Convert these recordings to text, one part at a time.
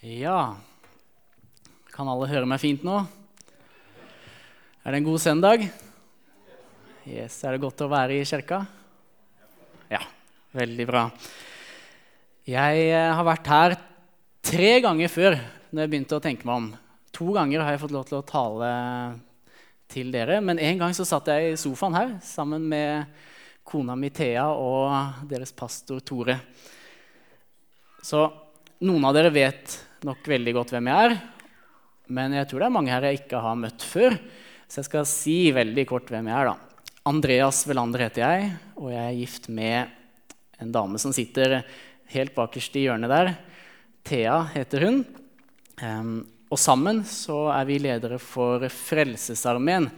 Ja Kan alle høre meg fint nå? Er det en god søndag? Yes, Er det godt å være i kirka? Ja, veldig bra. Jeg eh, har vært her tre ganger før når jeg begynte å tenke meg om. To ganger har jeg fått lov til å tale til dere, men en gang så satt jeg i sofaen her sammen med kona mi Thea og deres pastor Tore. Så noen av dere vet nok veldig godt hvem jeg er. Men jeg tror det er mange her jeg ikke har møtt før. Så jeg skal si veldig kort hvem jeg er. da. Andreas Velander heter jeg, og jeg er gift med en dame som sitter helt bakerst i hjørnet der. Thea heter hun. Um, og sammen så er vi ledere for Frelsesarmeen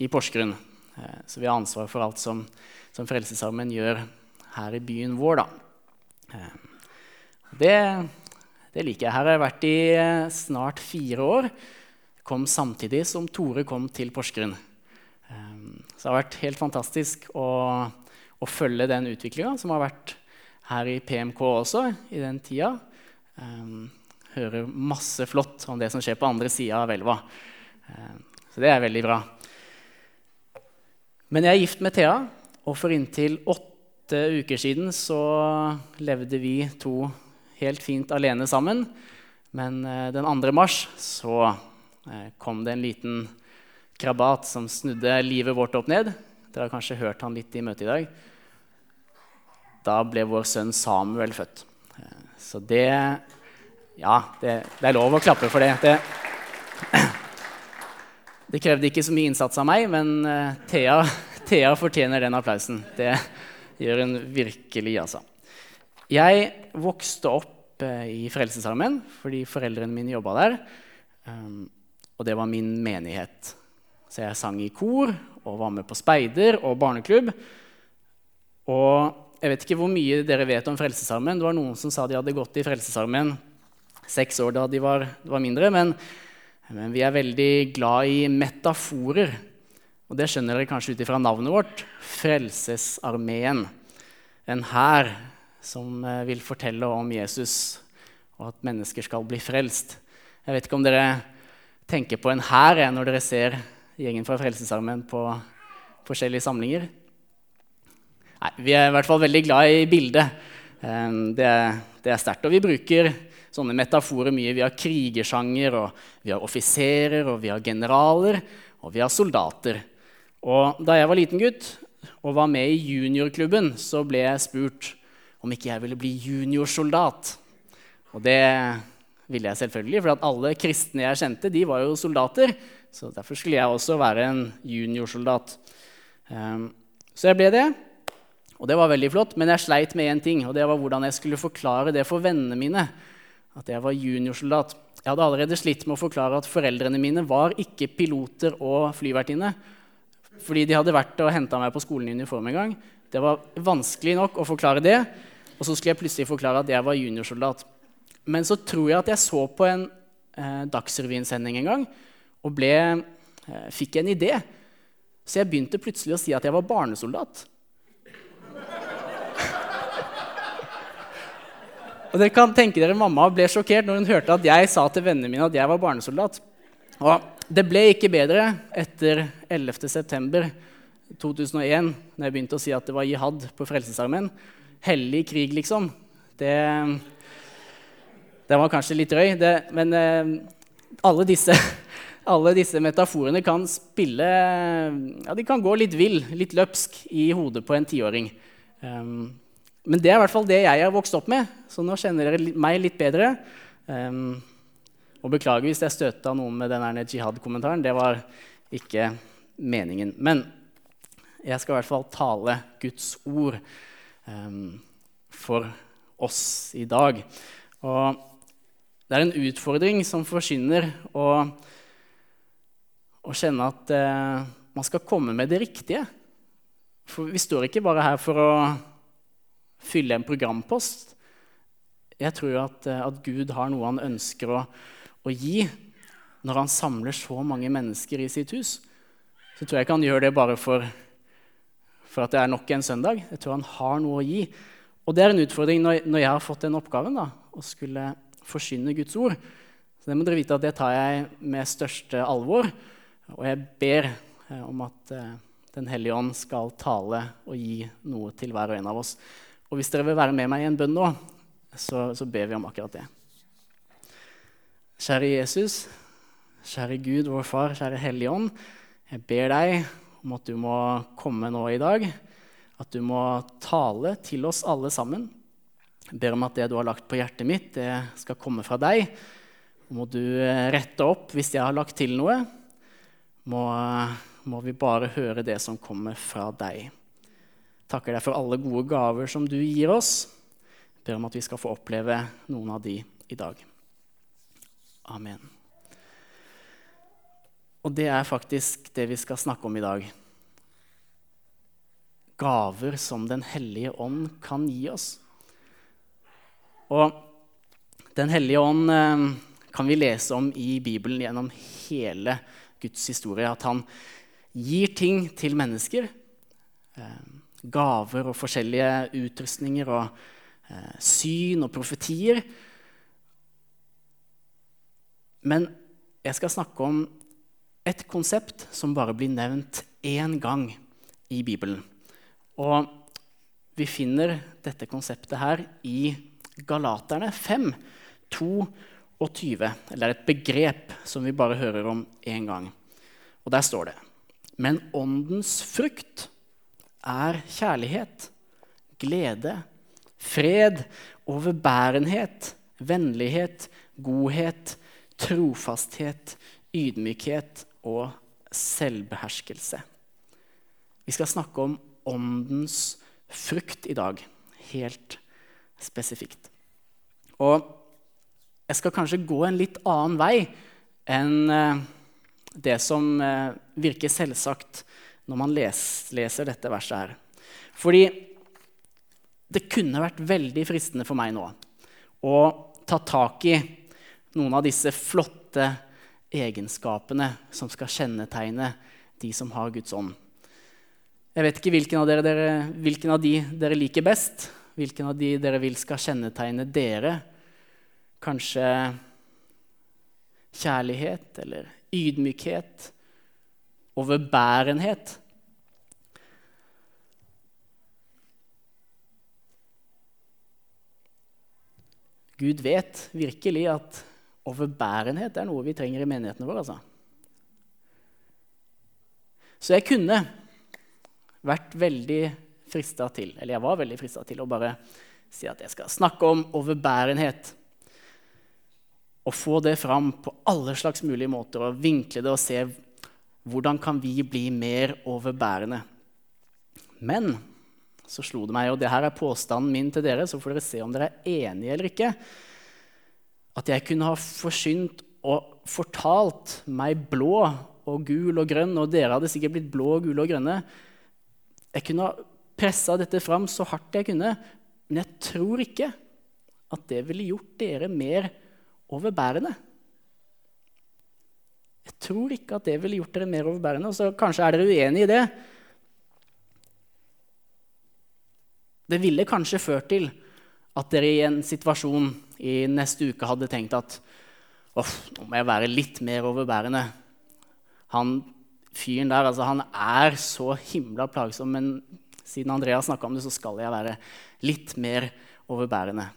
i Porsgrunn. Uh, så vi har ansvar for alt som, som Frelsesarmeen gjør her i byen vår. da. Um, det det liker jeg. Her har jeg vært i eh, snart fire år. Kom samtidig som Tore kom til Porsgrunn. Ehm, så det har vært helt fantastisk å, å følge den utviklinga som har vært her i PMK også i den tida. Um, hører masse flott om det som skjer på andre sida av elva. Um, så det er veldig bra. Men jeg er gift med Thea, og for inntil åtte uker siden så levde vi to helt fint alene sammen. Men eh, den 2. mars så eh, kom det en liten krabat som snudde livet vårt opp ned. Dere har kanskje hørt han litt i møtet i dag. Da ble vår sønn Samuel født. Eh, så det Ja, det, det er lov å klappe for det. det. Det krevde ikke så mye innsats av meg, men Thea, Thea fortjener den applausen. Det gjør hun virkelig, altså. Jeg vokste opp eh, i Frelsesarmeen fordi foreldrene mine jobba der. Um, og det var min menighet. Så jeg sang i kor og var med på speider og barneklubb. Og jeg vet ikke hvor mye dere vet om Frelsesarmeen. Det var noen som sa de hadde gått i Frelsesarmeen seks år da de var, var mindre. Men, men, vi er veldig glad i metaforer. Og det skjønner dere kanskje ut ifra navnet vårt. Frelsesarmeen. En hær som eh, vil fortelle om Jesus, og at mennesker skal bli frelst. Jeg vet ikke om dere tenker på en hær når dere ser gjengen fra Frelsesarmeen på forskjellige samlinger. Nei, vi er i hvert fall veldig glad i bildet. Eh, det, det er sterkt. Og vi bruker sånne metaforer mye. Vi har krigersjanger, og vi har offiserer, og vi har generaler, og vi har soldater. Og da jeg var liten gutt og var med i juniorklubben, så ble jeg spurt om ikke jeg ville bli juniorsoldat. Og det ville jeg selvfølgelig, for alle kristne jeg kjente, de var jo soldater. Så derfor skulle jeg også være en juniorsoldat. Um, så jeg ble det, og det var veldig flott. Men jeg sleit med én ting, og det var hvordan jeg skulle forklare det for vennene mine. At jeg var juniorsoldat. Jeg hadde allerede slitt med å forklare at foreldrene mine var ikke piloter og flyvertinne. Fordi de hadde vært og henta meg på skolen i uniform en gang. Det var vanskelig nok å forklare det. Og så skulle jeg plutselig forklare at jeg var juniorsoldat. Men så tror jeg at jeg så på en eh, Dagsrevyen-sending en gang og ble, eh, fikk en idé. Så jeg begynte plutselig å si at jeg var barnesoldat. og dere kan tenke dere Mamma ble sjokkert når hun hørte at jeg sa til vennene mine at jeg var barnesoldat. Og det ble ikke bedre etter 11.9.2001, når jeg begynte å si at det var jihad på Frelsesarmeen hellig krig, liksom. Det, det var kanskje litt drøy, det, men eh, alle, disse, alle disse metaforene kan spille ja, De kan gå litt vill, litt løpsk, i hodet på en tiåring. Um, men det er i hvert fall det jeg har vokst opp med, så nå kjenner dere meg litt bedre. Um, og beklager hvis jeg støta noen med den jihad-kommentaren. Det var ikke meningen. Men jeg skal i hvert fall tale Guds ord for oss i dag. Og det er en utfordring som forsyner å, å kjenne at eh, man skal komme med det riktige. For vi står ikke bare her for å fylle en programpost. Jeg tror at, uh, at Gud har noe han ønsker å, å, gi når han samler så mange mennesker i sitt hus. Så tror jeg ikke han gjør det bare for for at det er nok en søndag. Jeg tror han har noe å gi. Og det er en utfordring når, når jeg har fått den oppgaven da, å skulle forkynne Guds ord. Så det må dere vite at det tar jeg med største alvor. Og jeg ber eh, om at eh, Den hellige ånd skal tale og gi noe til hver og en av oss. Og hvis dere vil være med meg i en bønn nå, så, så ber vi om akkurat det. Kjære Jesus, kjære Gud, vår Far, kjære Hellige Ånd. Jeg ber deg om at du må komme nå i dag. At du må tale til oss alle sammen. Jeg ber om at det du har lagt på hjertet mitt, det skal komme fra deg. Må du eh, rette opp hvis jeg har lagt til noe. Må, må vi bare høre det som kommer fra deg. Takker deg for alle gode gaver som du gir oss. Jeg ber om at vi skal få oppleve noen av de i dag. Amen. Og det er faktisk det vi skal snakke om i dag. Gaver som Den hellige ånd kan gi oss. Og Den hellige ånd eh, kan vi lese om i Bibelen gjennom hele Guds historie. At han gir ting til mennesker. Eh, gaver og forskjellige utrustninger og eh, syn og profetier men jeg skal snakke om et konsept som bare blir nevnt én gang i Bibelen. Og vi finner dette konseptet her i Galaterne 5, 2 og 20. eller et begrep som vi bare hører om én gang. Og der står det Men åndens frukt er kjærlighet, glede, fred, overbærenhet, vennlighet, godhet, trofasthet, ydmykhet og selvbeherskelse. Vi skal snakke om åndens frukt i dag, helt spesifikt. Og jeg skal kanskje gå en litt annen vei enn eh, det som eh, virker selvsagt når man leser dette verset her. Fordi det kunne vært veldig fristende for meg nå å ta tak i noen av disse flotte egenskapene som skal kjennetegne de som har Guds ånd. Jeg vet ikke hvilken av, dere, dere, hvilken av de dere liker best. Hvilken av de dere vil skal kjennetegne dere. Kanskje kjærlighet eller ydmykhet, overbærenhet. Gud vet virkelig at overbærenhet er noe vi trenger i menighetene våre. Altså. Så jeg kunne vært veldig frista til, eller jeg var veldig frista til å bare si at jeg skal snakke om overbærenhet. Og få det fram på alle slags mulige måter og vinkle det og se hvordan kan vi bli mer overbærende. Men så slo det meg, og det her er påstanden min til dere, så får dere se om dere er enige eller ikke at jeg kunne ha forsynt og fortalt meg blå og gul og grønn, og dere hadde sikkert blitt blå, gule og grønne. Jeg kunne ha pressa dette fram så hardt jeg kunne, men jeg tror ikke at det ville gjort dere mer overbærende. Jeg tror ikke at det ville gjort dere mer overbærende. Og så kanskje er dere uenig i det. Det ville kanskje ført til at dere i en situasjon i neste uke hadde tenkt at nå må jeg være litt mer overbærende. Han fyren der, altså, han er så himla plagsom, men siden Andreas snakka om det, så skal jeg være litt mer overbærende.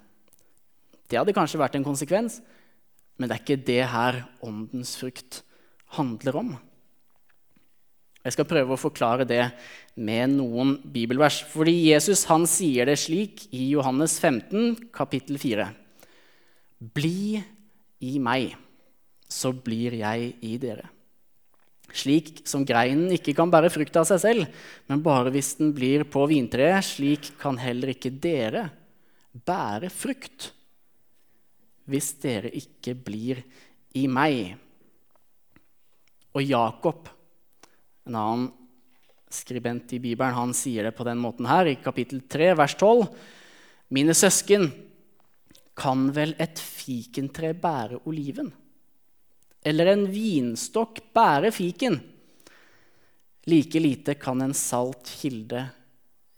Det hadde kanskje vært en konsekvens, men det er ikke det her åndens frukt handler om. Jeg skal prøve å forklare det med noen bibelvers. Fordi Jesus han sier det slik i Johannes 15, kapittel 4. Bli i meg, så blir jeg i dere. Slik som greinen ikke kan bære frukt av seg selv, men bare hvis den blir på vintreet, slik kan heller ikke dere bære frukt hvis dere ikke blir i meg. Og Jakob en annen skribent i Bibelen han sier det på den måten her, i kapittel 3, vers 12. Mine søsken, kan vel et fikentre bære oliven? Eller en vinstokk bære fiken? Like lite kan en salt kilde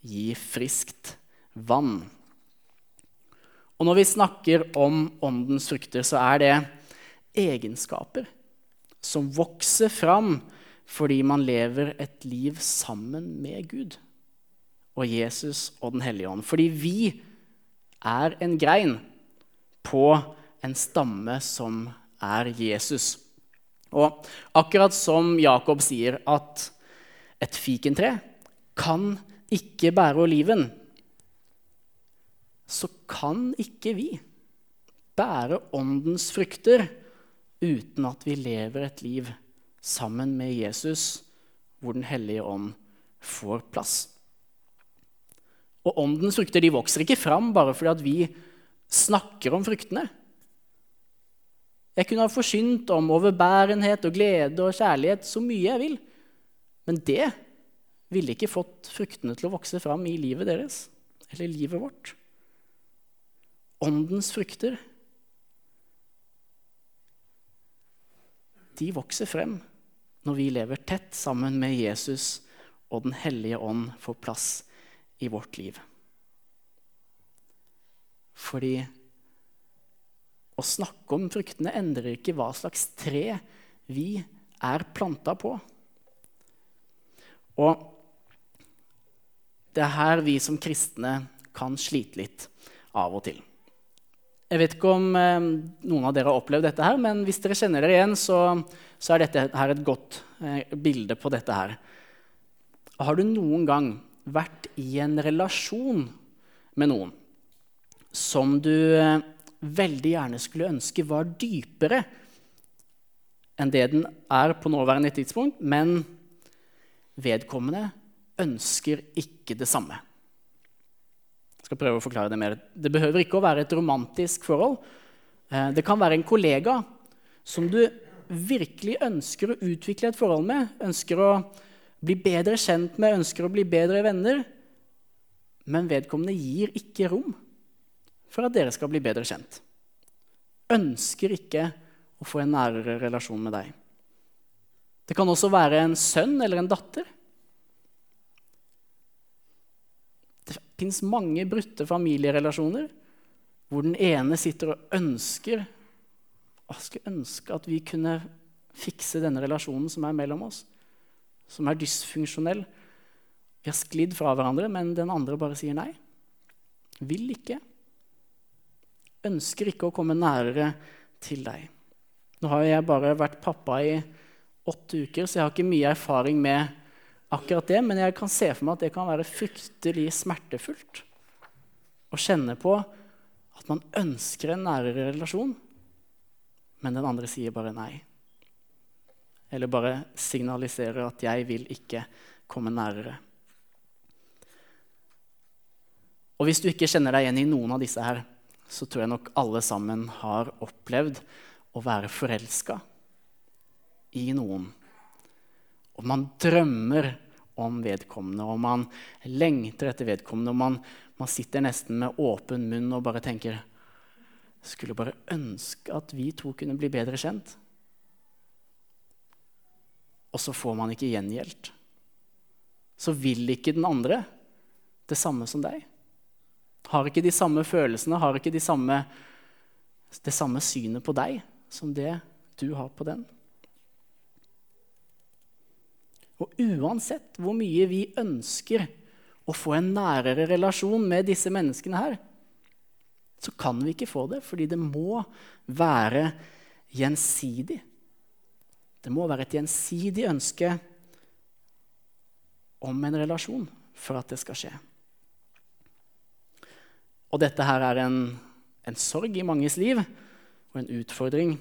gi friskt vann. Og når vi snakker om åndens frukter, så er det egenskaper som vokser fram fordi man lever et liv sammen med Gud og Jesus og Den hellige ånd. Fordi vi er en grein på en stamme som er Jesus. Og akkurat som Jakob sier at et fikentre kan ikke bære oliven, så kan ikke vi bære åndens frukter uten at vi lever et liv sammen med Jesus, hvor Den hellige ånd får plass. Og åndens frukter de vokser ikke fram bare fordi vi snakker om fruktene. Jeg kunne ha forsynt om overbærenhet og glede og kjærlighet så mye jeg vil. Men det ville ikke fått fruktene til å vokse fram i livet deres eller livet vårt. Åndens frukter, de vokser frem når vi lever tett sammen med Jesus og Den hellige ånd får plass i vårt liv. Fordi å snakke om fruktene endrer ikke hva slags tre vi er planta på. Og det er her vi som kristne kan slite litt av og til. Jeg vet ikke om eh, noen av dere har opplevd dette, her, men hvis dere kjenner dere igjen, så, så er dette her et godt eh, bilde på dette her. Har du noen gang vært i en relasjon med noen som du eh, veldig gjerne skulle ønske var dypere enn det den er på nåværende tidspunkt, men vedkommende ønsker ikke det samme. Jeg skal prøve å forklare Det mer. Det behøver ikke å være et romantisk forhold. Eh, det kan være en kollega som du virkelig ønsker å utvikle et forhold med, ønsker å bli bedre kjent med, ønsker å bli bedre venner. Men vedkommende gir ikke rom for at dere skal bli bedre kjent. Ønsker ikke å få en nærere relasjon med deg. Det kan også være en sønn eller en datter Det fins mange brutte familierelasjoner hvor den ene sitter og ønsker å skulle ønske at vi kunne fikse denne relasjonen som er mellom oss, som er dysfunksjonell. Vi har sklidd fra hverandre, men den andre bare sier nei. Vil ikke. Ønsker ikke å komme nærere til deg. Nå har jeg bare vært pappa i åtte uker, så jeg har ikke mye erfaring med akkurat det, men jeg kan se for meg at det kan være fryktelig smertefullt å kjenne på at man ønsker en nærere relasjon, men den andre sier bare nei. Eller bare signaliserer at 'jeg vil ikke komme nærere'. Og Hvis du ikke kjenner deg igjen i noen av disse her, så tror jeg nok alle sammen har opplevd å være forelska i noen og man drømmer om vedkommende, og man lengter etter vedkommende. Og man, man sitter nesten med åpen munn og bare tenker Skulle bare ønske at vi to kunne bli bedre kjent. Og så får man ikke gjengjeldt. Så vil ikke den andre det samme som deg. Har ikke de samme følelsene, har ikke de samme, det samme synet på deg som det du har på den. Og uansett hvor mye vi ønsker å få en nærere relasjon med disse menneskene her, så kan vi ikke få det, fordi det må være gjensidig. Det må være et gjensidig ønske om en relasjon for at det skal skje. Og dette her er en, en sorg i manges liv og en utfordring.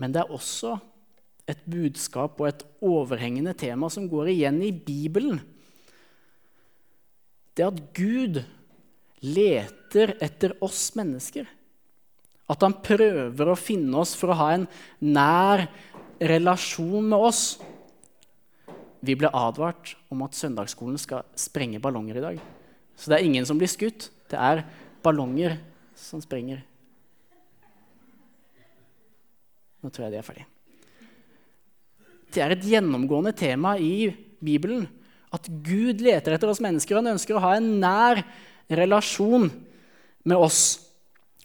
Men det er også et budskap og et overhengende tema som går igjen i Bibelen. Det at Gud leter etter oss mennesker. At han prøver å finne oss for å ha en nær relasjon med oss. Vi ble advart om at søndagsskolen skal sprenge ballonger i dag. Så det er ingen som blir skutt. Det er ballonger som sprenger. Nå tror jeg de er ferdige. Det er et gjennomgående tema i Bibelen. At Gud leter etter oss mennesker, han ønsker å ha en nær relasjon med oss.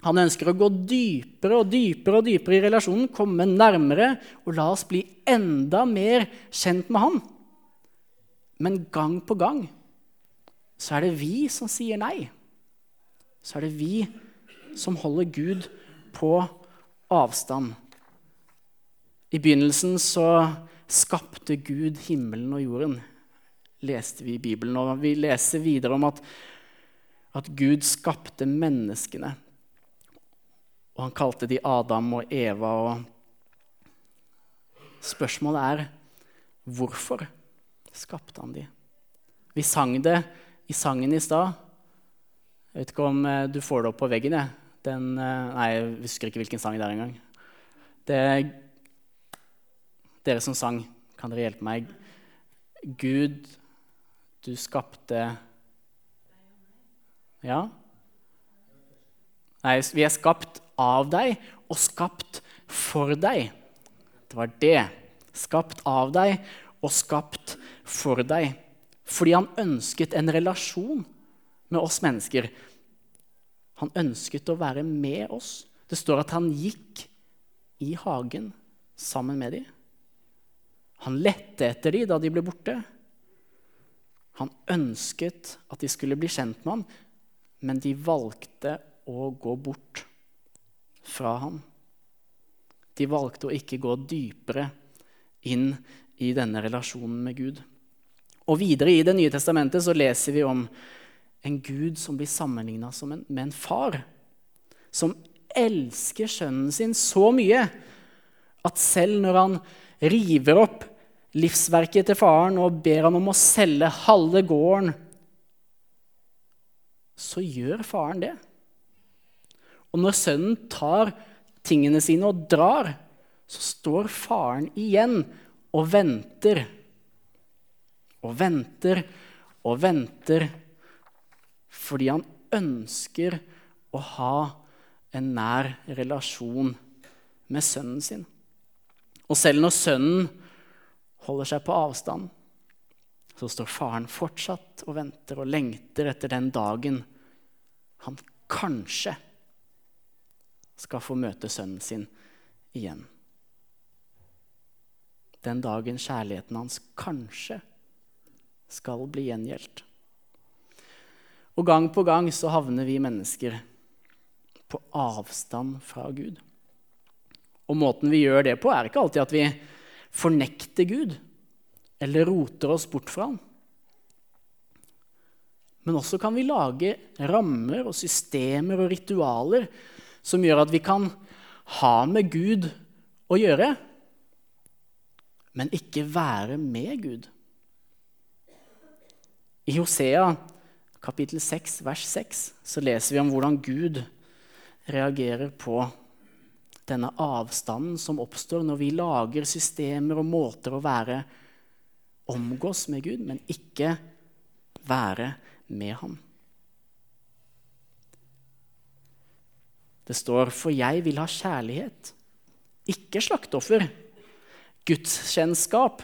Han ønsker å gå dypere og dypere og dypere i relasjonen, komme nærmere og la oss bli enda mer kjent med han. Men gang på gang så er det vi som sier nei. Så er det vi som holder Gud på avstand. I begynnelsen så skapte Gud himmelen og jorden, leste vi i Bibelen. Og vi leser videre om at, at Gud skapte menneskene. Og han kalte de Adam og Eva. og Spørsmålet er hvorfor skapte han de? Vi sang det i sangen i stad. Jeg vet ikke om eh, du får det opp på veggen. Jeg. Den, eh, nei, jeg husker ikke hvilken sang det er engang. Det er dere som sang, kan dere hjelpe meg? Gud, du skapte Ja? Nei, vi er skapt av deg og skapt for deg. Det var det. Skapt av deg og skapt for deg. Fordi han ønsket en relasjon med oss mennesker. Han ønsket å være med oss. Det står at han gikk i hagen sammen med dem. Han lette etter dem da de ble borte. Han ønsket at de skulle bli kjent med ham, men de valgte å gå bort fra ham. De valgte å ikke gå dypere inn i denne relasjonen med Gud. Og Videre i Det nye testamentet så leser vi om en Gud som blir sammenligna med en far. Som elsker sønnen sin så mye at selv når han river opp livsverket til faren og ber han om å selge halve gården, så gjør faren det. Og når sønnen tar tingene sine og drar, så står faren igjen og venter og venter og venter fordi han ønsker å ha en nær relasjon med sønnen sin. Og selv når sønnen holder seg på avstand, så står faren fortsatt og venter og lengter etter den dagen han kanskje skal få møte sønnen sin igjen. Den dagen kjærligheten hans kanskje skal bli gjengjeldt. Og gang på gang så havner vi mennesker på avstand fra Gud. Og måten vi gjør det på, er ikke alltid at vi fornekter Gud eller roter oss bort fra ham. Men også kan vi lage rammer og systemer og ritualer som gjør at vi kan ha med Gud å gjøre, men ikke være med Gud. I Hosea kapittel 6, vers 6 så leser vi om hvordan Gud reagerer på denne avstanden som oppstår når vi lager systemer og måter å være omgås med Gud, men ikke være med ham. Det står 'For jeg vil ha kjærlighet', ikke slakteoffer. Gudskjennskap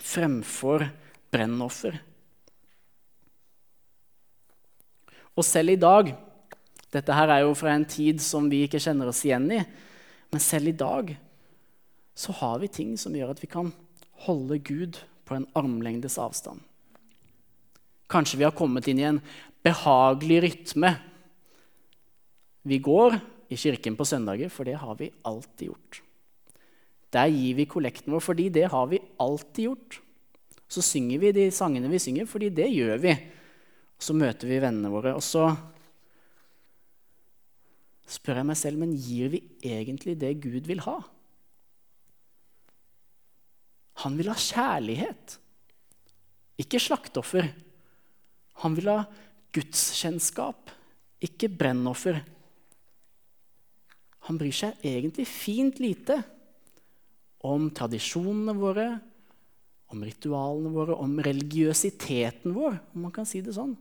fremfor brennoffer. Og selv i dag Dette her er jo fra en tid som vi ikke kjenner oss igjen i. Men selv i dag så har vi ting som gjør at vi kan holde Gud på en armlengdes avstand. Kanskje vi har kommet inn i en behagelig rytme. Vi går i kirken på søndager, for det har vi alltid gjort. Der gir vi kollekten vår, fordi det har vi alltid gjort. Så synger vi de sangene vi synger, fordi det gjør vi. Så møter vi vennene våre, og så spør jeg meg selv men gir vi egentlig det Gud vil ha. Han vil ha kjærlighet, ikke slakteoffer. Han vil ha gudskjennskap, ikke brennoffer. Han bryr seg egentlig fint lite om tradisjonene våre, om ritualene våre, om religiøsiteten vår, om man kan si det sånn.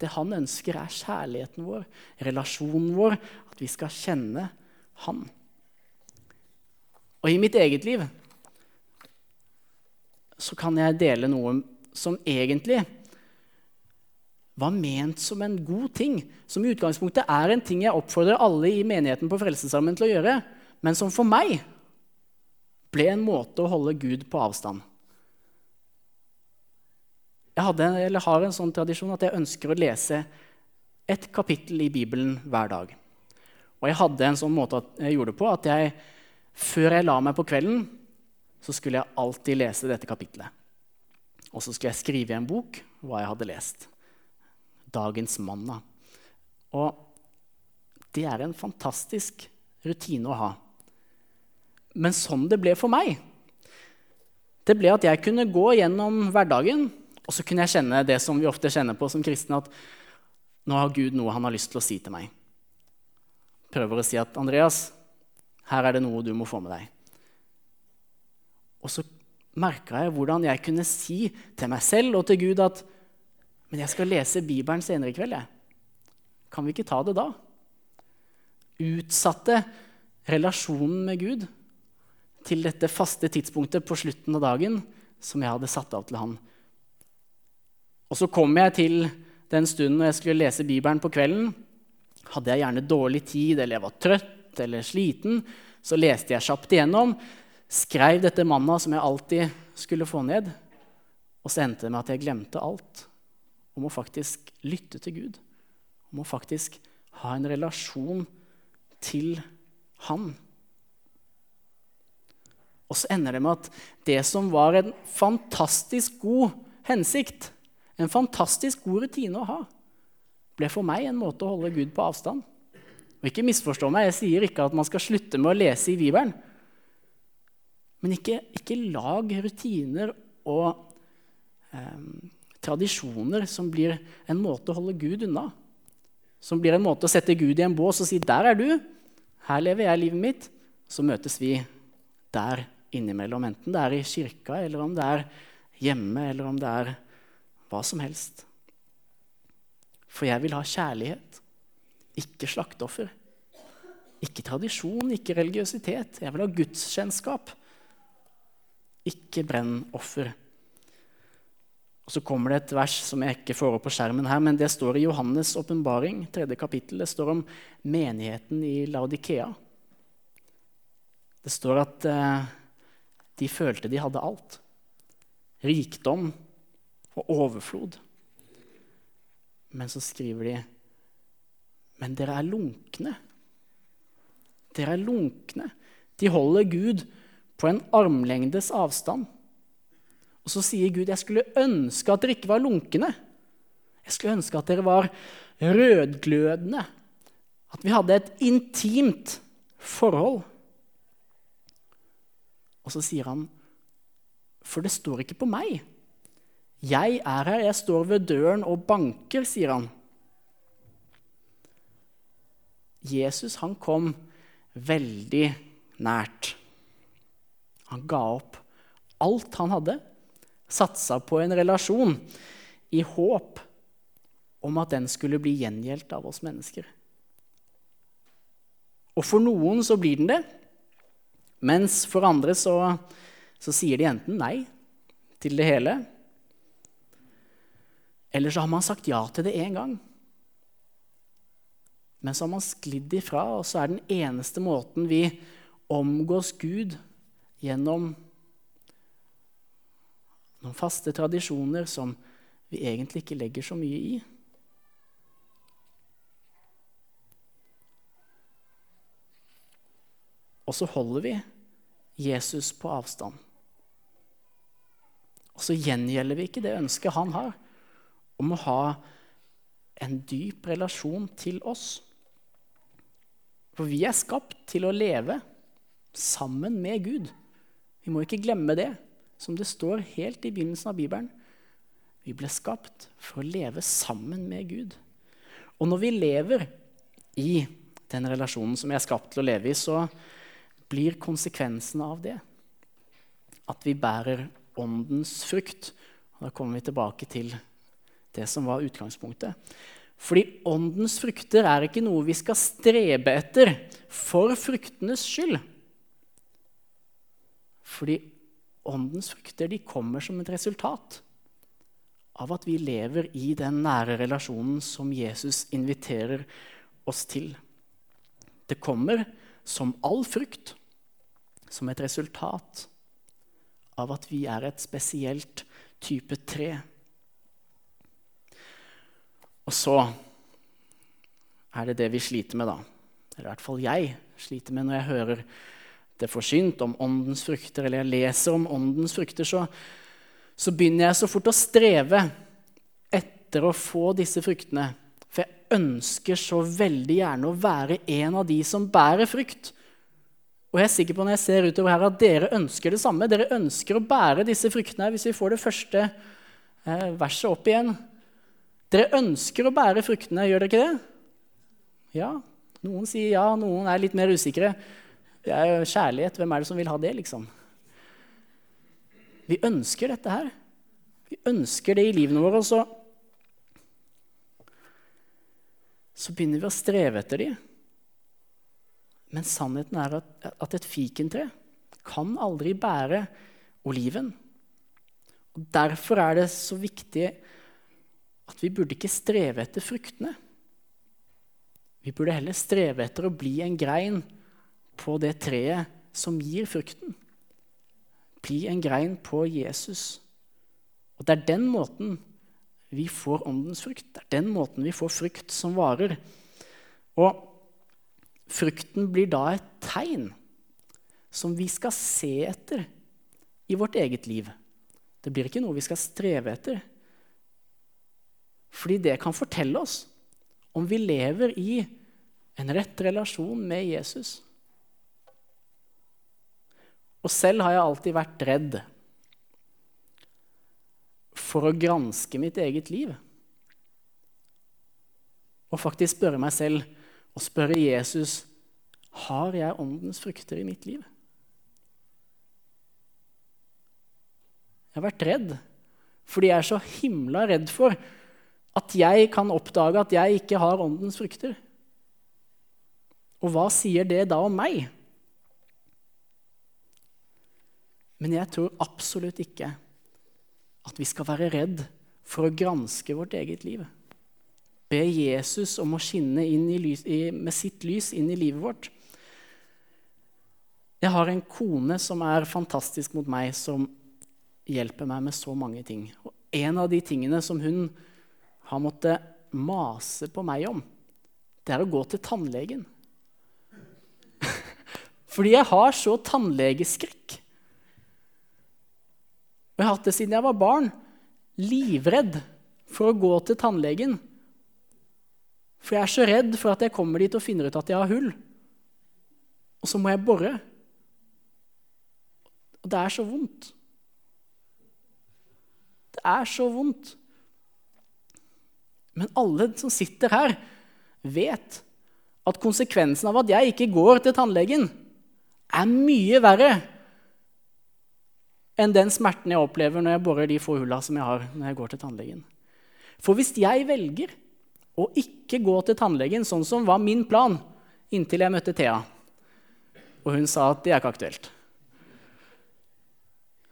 Det han ønsker, er kjærligheten vår, relasjonen vår, at vi skal kjenne han. Og i mitt eget liv så kan jeg dele noe som egentlig var ment som en god ting. Som i utgangspunktet er en ting jeg oppfordrer alle i menigheten på Frelsesarmen til å gjøre, men som for meg ble en måte å holde Gud på avstand. Jeg hadde, har en sånn tradisjon at jeg ønsker å lese et kapittel i Bibelen hver dag. Og jeg hadde en sånn måte jeg gjorde det på at jeg, før jeg la meg på kvelden, så skulle jeg alltid lese dette kapittelet. Og så skulle jeg skrive i en bok hva jeg hadde lest. Dagens manna. Og det er en fantastisk rutine å ha. Men sånn det ble for meg, det ble at jeg kunne gå gjennom hverdagen, og så kunne jeg kjenne det som vi ofte kjenner på som kristne, at nå har Gud noe han har lyst til å si til meg. Prøver å si at 'Andreas, her er det noe du må få med deg'. Og så merka jeg hvordan jeg kunne si til meg selv og til Gud at 'Men jeg skal lese Bibelen senere i kveld, jeg. Kan vi ikke ta det da?' Utsatte relasjonen med Gud til dette faste tidspunktet på slutten av dagen som jeg hadde satt av til han. Og så kom jeg til den stunden når jeg skulle lese Bibelen på kvelden. Hadde jeg gjerne dårlig tid, eller jeg var trøtt eller sliten, så leste jeg kjapt igjennom, skrev dette manna som jeg alltid skulle få ned, og så endte det med at jeg glemte alt om å faktisk lytte til Gud. Om å faktisk ha en relasjon til Han. Og så ender det med at det som var en fantastisk god hensikt, en fantastisk god rutine å ha, ble for meg en måte å holde Gud på avstand. Og ikke misforstå meg, Jeg sier ikke at man skal slutte med å lese i Bibelen. Men ikke, ikke lag rutiner og eh, tradisjoner som blir en måte å holde Gud unna. Som blir en måte å sette Gud i en bås og si 'Der er du. Her lever jeg livet mitt.' Så møtes vi der innimellom, enten det er i kirka, eller om det er hjemme, eller om det er hva som helst. For jeg vil ha kjærlighet, ikke slakteoffer. Ikke tradisjon, ikke religiøsitet. Jeg vil ha gudskjennskap, ikke brennoffer. Og Så kommer det et vers som jeg ikke får opp på skjermen her, men det står i Johannes' åpenbaring, tredje kapittel. Det står om menigheten i Laudikea. Det står at eh, de følte de hadde alt. Rikdom og overflod. Men så skriver de Men dere er lunkne. Dere er lunkne. De holder Gud på en armlengdes avstand. Og så sier Gud, 'Jeg skulle ønske at dere ikke var lunkne.' 'Jeg skulle ønske at dere var rødglødende.' At vi hadde et intimt forhold. Og så sier han, 'For det står ikke på meg.' 'Jeg er her, jeg står ved døren og banker', sier han. Jesus han kom veldig nært. Han ga opp alt han hadde, satsa på en relasjon i håp om at den skulle bli gjengjeldt av oss mennesker. Og for noen så blir den det, mens for andre så, så sier de enten nei til det hele, eller så har man sagt ja til det én gang. Men så har man sklidd ifra, og så er den eneste måten vi omgås Gud gjennom noen faste tradisjoner som vi egentlig ikke legger så mye i. Og så holder vi Jesus på avstand. Og så gjengjelder vi ikke det ønsket han har om å ha en dyp relasjon til oss. For vi er skapt til å leve sammen med Gud. Vi må ikke glemme det, som det står helt i begynnelsen av Bibelen. Vi ble skapt for å leve sammen med Gud. Og når vi lever i den relasjonen som jeg er skapt til å leve i, så blir konsekvensen av det at vi bærer åndens frukt. Og da kommer vi tilbake til det som var utgangspunktet. Fordi åndens frukter er ikke noe vi skal strebe etter for fruktenes skyld. Fordi åndens frukter kommer som et resultat av at vi lever i den nære relasjonen som Jesus inviterer oss til. Det kommer som all frukt, som et resultat av at vi er et spesielt type tre. Og så er det det vi sliter med, da. Eller i hvert fall jeg sliter med når jeg hører det forsynt om åndens frukter, eller jeg leser om åndens frukter, så, så begynner jeg så fort å streve etter å få disse fruktene. For jeg ønsker så veldig gjerne å være en av de som bærer frukt. Og jeg er sikker på når jeg ser utover her at dere ønsker det samme. Dere ønsker å bære disse fruktene. Hvis vi får det første eh, verset opp igjen. Dere ønsker å bære fruktene, gjør dere ikke det? Ja. Noen sier ja, noen er litt mer usikre. Det er jo kjærlighet. Hvem er det som vil ha det, liksom? Vi ønsker dette her. Vi ønsker det i livene våre, og så Så begynner vi å streve etter de. Men sannheten er at, at et fikentre kan aldri bære oliven. Og Derfor er det så viktig at vi burde ikke streve etter fruktene. Vi burde heller streve etter å bli en grein på det treet som gir frukten. Bli en grein på Jesus. Og det er den måten vi får åndens frukt. Det er den måten vi får frukt som varer. Og frukten blir da et tegn som vi skal se etter i vårt eget liv. Det blir ikke noe vi skal streve etter. Fordi det kan fortelle oss om vi lever i en rett relasjon med Jesus. Og selv har jeg alltid vært redd for å granske mitt eget liv. Og faktisk spørre meg selv og spørre Jesus har jeg åndens frukter i mitt liv. Jeg har vært redd fordi jeg er så himla redd for at jeg kan oppdage at jeg ikke har åndens frukter. Og hva sier det da om meg? Men jeg tror absolutt ikke at vi skal være redd for å granske vårt eget liv. Be Jesus om å skinne lys, med sitt lys inn i livet vårt. Jeg har en kone som er fantastisk mot meg, som hjelper meg med så mange ting. Og en av de tingene som hun har måttet mase på meg om, det er å gå til tannlegen. Fordi jeg har så tannlegeskrekk. Og jeg har hatt det siden jeg var barn. Livredd for å gå til tannlegen. For jeg er så redd for at jeg kommer dit og finner ut at jeg har hull. Og så må jeg bore. Og det er så vondt. Det er så vondt. Men alle som sitter her, vet at konsekvensen av at jeg ikke går til tannlegen, er mye verre enn den smerten jeg opplever når jeg borer de få hulla som jeg har når jeg går til tannlegen. For hvis jeg velger å ikke gå til tannlegen sånn som var min plan inntil jeg møtte Thea, og hun sa at det er ikke aktuelt,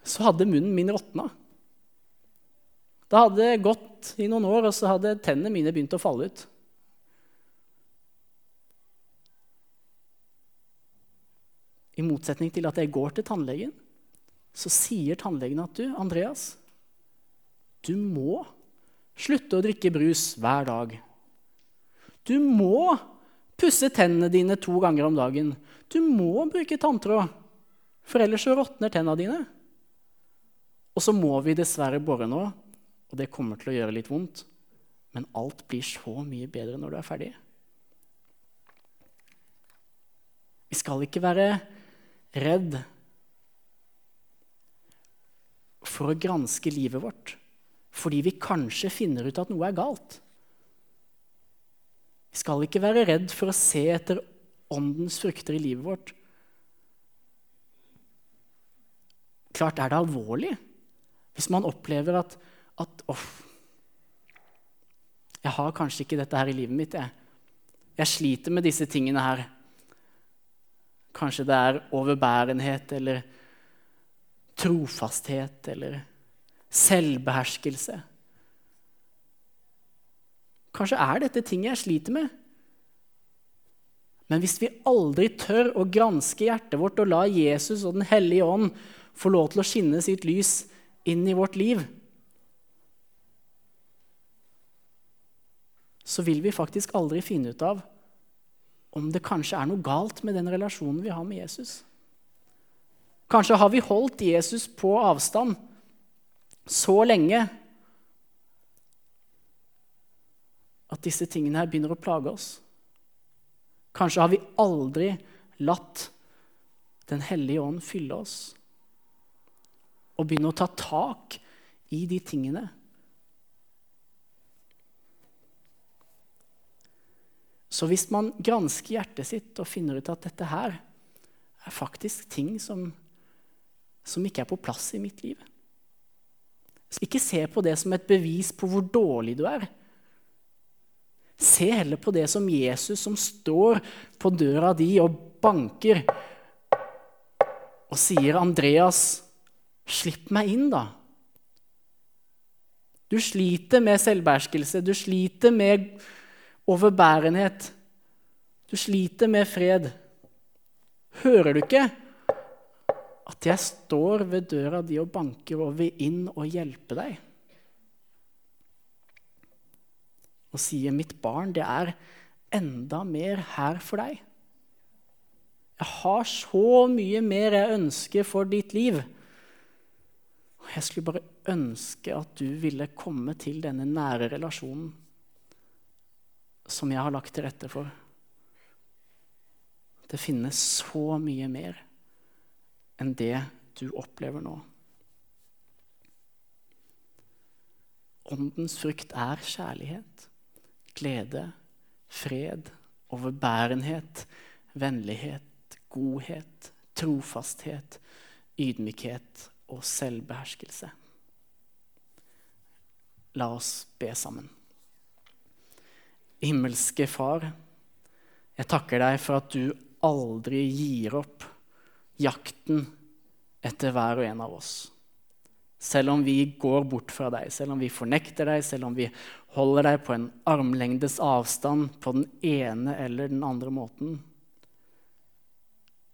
så hadde munnen min råtna. Det hadde gått i noen år, og så hadde tennene mine begynt å falle ut. I motsetning til at jeg går til tannlegen så sier tannlegen at du, Andreas, du må slutte å drikke brus hver dag. Du må pusse tennene dine to ganger om dagen. Du må bruke tanntråd, for ellers så råtner tennene dine. Og så må vi dessverre bore nå, og det kommer til å gjøre litt vondt. Men alt blir så mye bedre når du er ferdig. Vi skal ikke være redd for å granske livet vårt fordi vi kanskje finner ut at noe er galt. Vi skal ikke være redd for å se etter åndens frukter i livet vårt. Klart er det alvorlig hvis man opplever at, at oh, Jeg har kanskje ikke dette her i livet mitt. Jeg, jeg sliter med disse tingene her. Kanskje det er overbærenhet eller trofasthet eller selvbeherskelse. Kanskje er dette ting jeg sliter med. Men hvis vi aldri tør å granske hjertet vårt og la Jesus og Den hellige ånd få lov til å skinne sitt lys inn i vårt liv, så vil vi faktisk aldri finne ut av om det kanskje er noe galt med den relasjonen vi har med Jesus. Kanskje har vi holdt Jesus på avstand så lenge at disse tingene her begynner å plage oss. Kanskje har vi aldri latt Den hellige ånd fylle oss og begynne å ta tak i de tingene. Så hvis man gransker hjertet sitt og finner ut at dette her er faktisk ting som, som ikke er på plass i mitt liv Ikke se på det som et bevis på hvor dårlig du er. Se heller på det som Jesus som står på døra di og banker og sier, 'Andreas, slipp meg inn, da.' Du sliter med selvbeherskelse, du sliter med overbærenhet. Du sliter med fred. Hører du ikke at jeg står ved døra di og banker og vil inn og hjelpe deg? og sier, 'Mitt barn, det er enda mer her for deg.' Jeg har så mye mer jeg ønsker for ditt liv. Og jeg skulle bare ønske at du ville komme til denne nære relasjonen som jeg har lagt til rette for. Det finnes så mye mer enn det du opplever nå. Åndens frukt er kjærlighet glede, fred, overbærenhet, vennlighet, godhet, trofasthet, ydmykhet og selvbeherskelse. La oss be sammen. Himmelske Far, jeg takker deg for at du aldri gir opp jakten etter hver og en av oss. Selv om vi går bort fra deg, selv om vi fornekter deg, selv om vi holder deg på en armlengdes avstand på den ene eller den andre måten,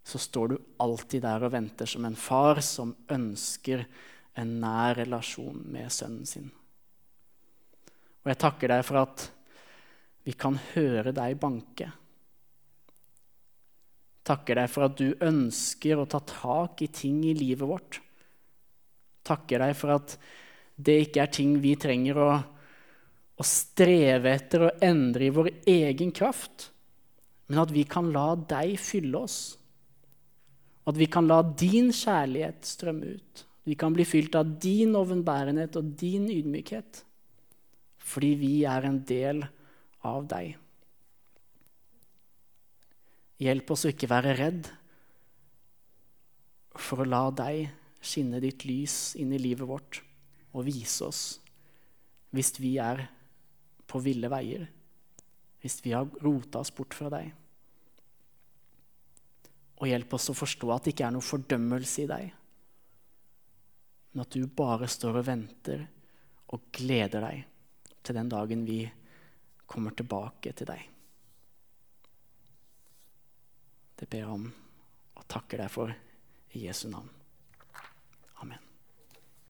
så står du alltid der og venter som en far som ønsker en nær relasjon med sønnen sin. Og jeg takker deg for at vi kan høre deg banke. Takker deg for at du ønsker å ta tak i ting i livet vårt takker deg for at det ikke er ting vi trenger å, å streve etter å endre i vår egen kraft, men at vi kan la deg fylle oss. At vi kan la din kjærlighet strømme ut. Vi kan bli fylt av din overbærenhet og din ydmykhet. Fordi vi er en del av deg. Hjelp oss å ikke være redd for å la deg skinne ditt lys inn i livet vårt og vise oss hvis vi er på ville veier, hvis vi har rota oss bort fra deg. Og hjelp oss å forstå at det ikke er noe fordømmelse i deg, men at du bare står og venter og gleder deg til den dagen vi kommer tilbake til deg. Det ber jeg om og takker deg for i Jesu navn.